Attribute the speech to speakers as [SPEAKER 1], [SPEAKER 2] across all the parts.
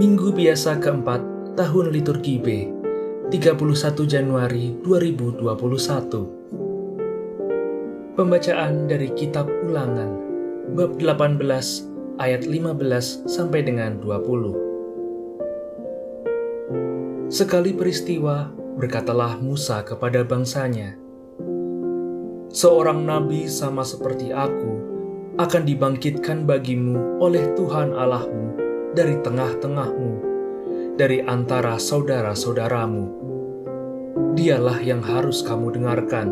[SPEAKER 1] Minggu biasa keempat tahun liturgi B, 31 Januari 2021. Pembacaan dari kitab Ulangan bab 18 ayat 15 sampai dengan 20. Sekali peristiwa berkatalah Musa kepada bangsanya, Seorang nabi sama seperti aku akan dibangkitkan bagimu oleh Tuhan Allahmu dari tengah-tengahmu, dari antara saudara-saudaramu. Dialah yang harus kamu dengarkan.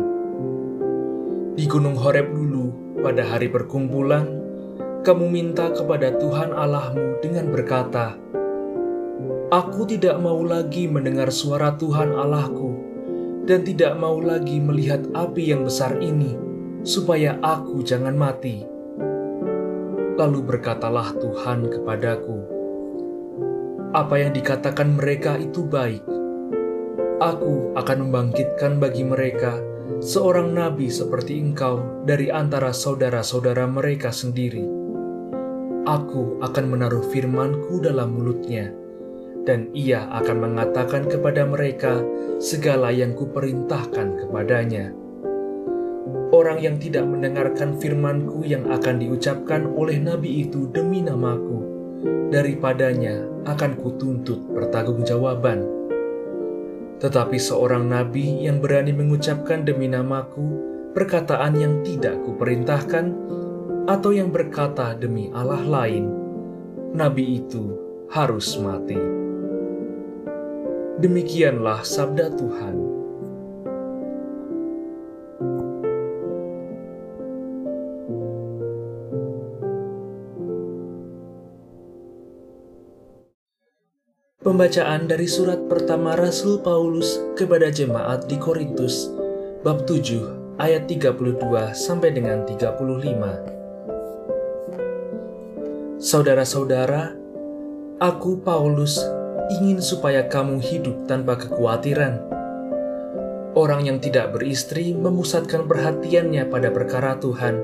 [SPEAKER 1] Di Gunung Horeb dulu, pada hari perkumpulan, kamu minta kepada Tuhan Allahmu dengan berkata, Aku tidak mau lagi mendengar suara Tuhan Allahku, dan tidak mau lagi melihat api yang besar ini, supaya aku jangan mati. Lalu berkatalah Tuhan kepadaku, "Apa yang dikatakan mereka itu baik. Aku akan membangkitkan bagi mereka seorang nabi seperti engkau dari antara saudara-saudara mereka sendiri. Aku akan menaruh firmanku dalam mulutnya." dan ia akan mengatakan kepada mereka segala yang kuperintahkan kepadanya. Orang yang tidak mendengarkan firmanku yang akan diucapkan oleh nabi itu demi namaku, daripadanya akan kutuntut pertanggungjawaban. Tetapi seorang nabi yang berani mengucapkan demi namaku perkataan yang tidak kuperintahkan, atau yang berkata demi Allah lain, nabi itu harus mati. Demikianlah sabda Tuhan. Pembacaan dari surat pertama Rasul Paulus kepada jemaat di Korintus bab 7 ayat 32 sampai dengan 35. Saudara-saudara, aku Paulus ingin supaya kamu hidup tanpa kekhawatiran. Orang yang tidak beristri memusatkan perhatiannya pada perkara Tuhan.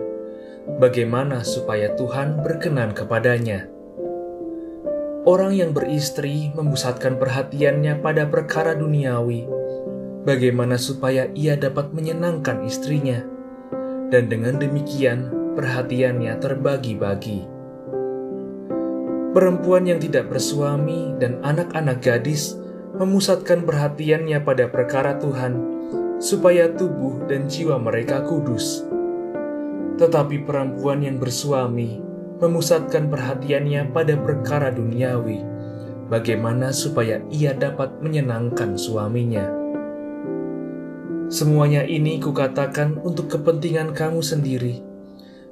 [SPEAKER 1] Bagaimana supaya Tuhan berkenan kepadanya? Orang yang beristri memusatkan perhatiannya pada perkara duniawi. Bagaimana supaya ia dapat menyenangkan istrinya? Dan dengan demikian, perhatiannya terbagi-bagi perempuan yang tidak bersuami dan anak-anak gadis memusatkan perhatiannya pada perkara Tuhan, supaya tubuh dan jiwa mereka kudus. Tetapi perempuan yang bersuami memusatkan perhatiannya pada perkara duniawi, bagaimana supaya ia dapat menyenangkan suaminya. Semuanya ini kukatakan untuk kepentingan kamu sendiri,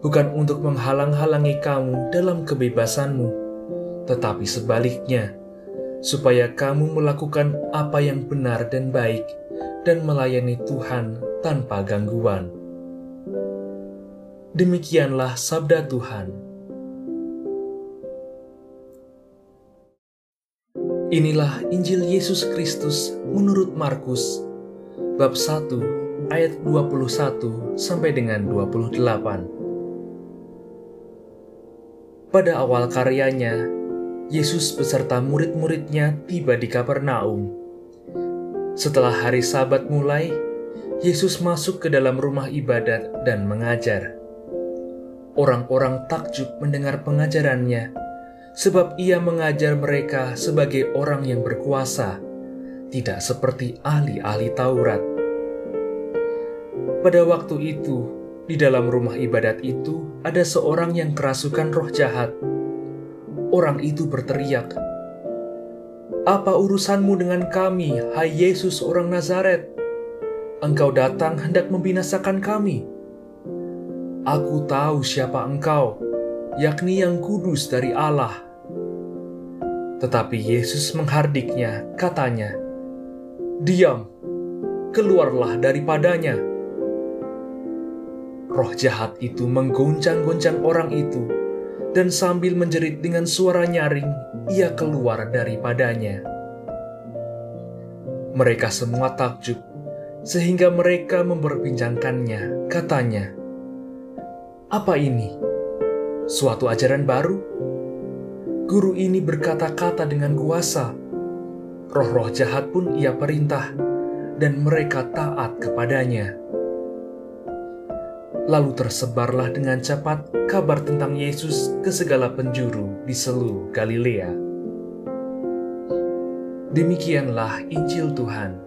[SPEAKER 1] bukan untuk menghalang-halangi kamu dalam kebebasanmu tetapi sebaliknya, supaya kamu melakukan apa yang benar dan baik dan melayani Tuhan tanpa gangguan. Demikianlah sabda Tuhan. Inilah Injil Yesus Kristus menurut Markus bab 1 ayat 21 sampai dengan 28. Pada awal karyanya, Yesus beserta murid-muridnya tiba di Kapernaum. Setelah hari Sabat mulai, Yesus masuk ke dalam rumah ibadat dan mengajar. Orang-orang takjub mendengar pengajarannya, sebab ia mengajar mereka sebagai orang yang berkuasa, tidak seperti ahli-ahli Taurat. Pada waktu itu, di dalam rumah ibadat itu ada seorang yang kerasukan roh jahat orang itu berteriak, "Apa urusanmu dengan kami, hai Yesus orang Nazaret? Engkau datang hendak membinasakan kami. Aku tahu siapa engkau, yakni yang kudus dari Allah." Tetapi Yesus menghardiknya, katanya, "Diam, keluarlah daripadanya." Roh jahat itu menggoncang-goncang orang itu, dan sambil menjerit dengan suara nyaring, ia keluar daripadanya. Mereka semua takjub, sehingga mereka memperbincangkannya. Katanya, "Apa ini? Suatu ajaran baru? Guru ini berkata-kata dengan kuasa. Roh-roh jahat pun ia perintah, dan mereka taat kepadanya. Lalu tersebarlah dengan cepat kabar tentang Yesus ke segala penjuru di seluruh Galilea. Demikianlah Injil Tuhan.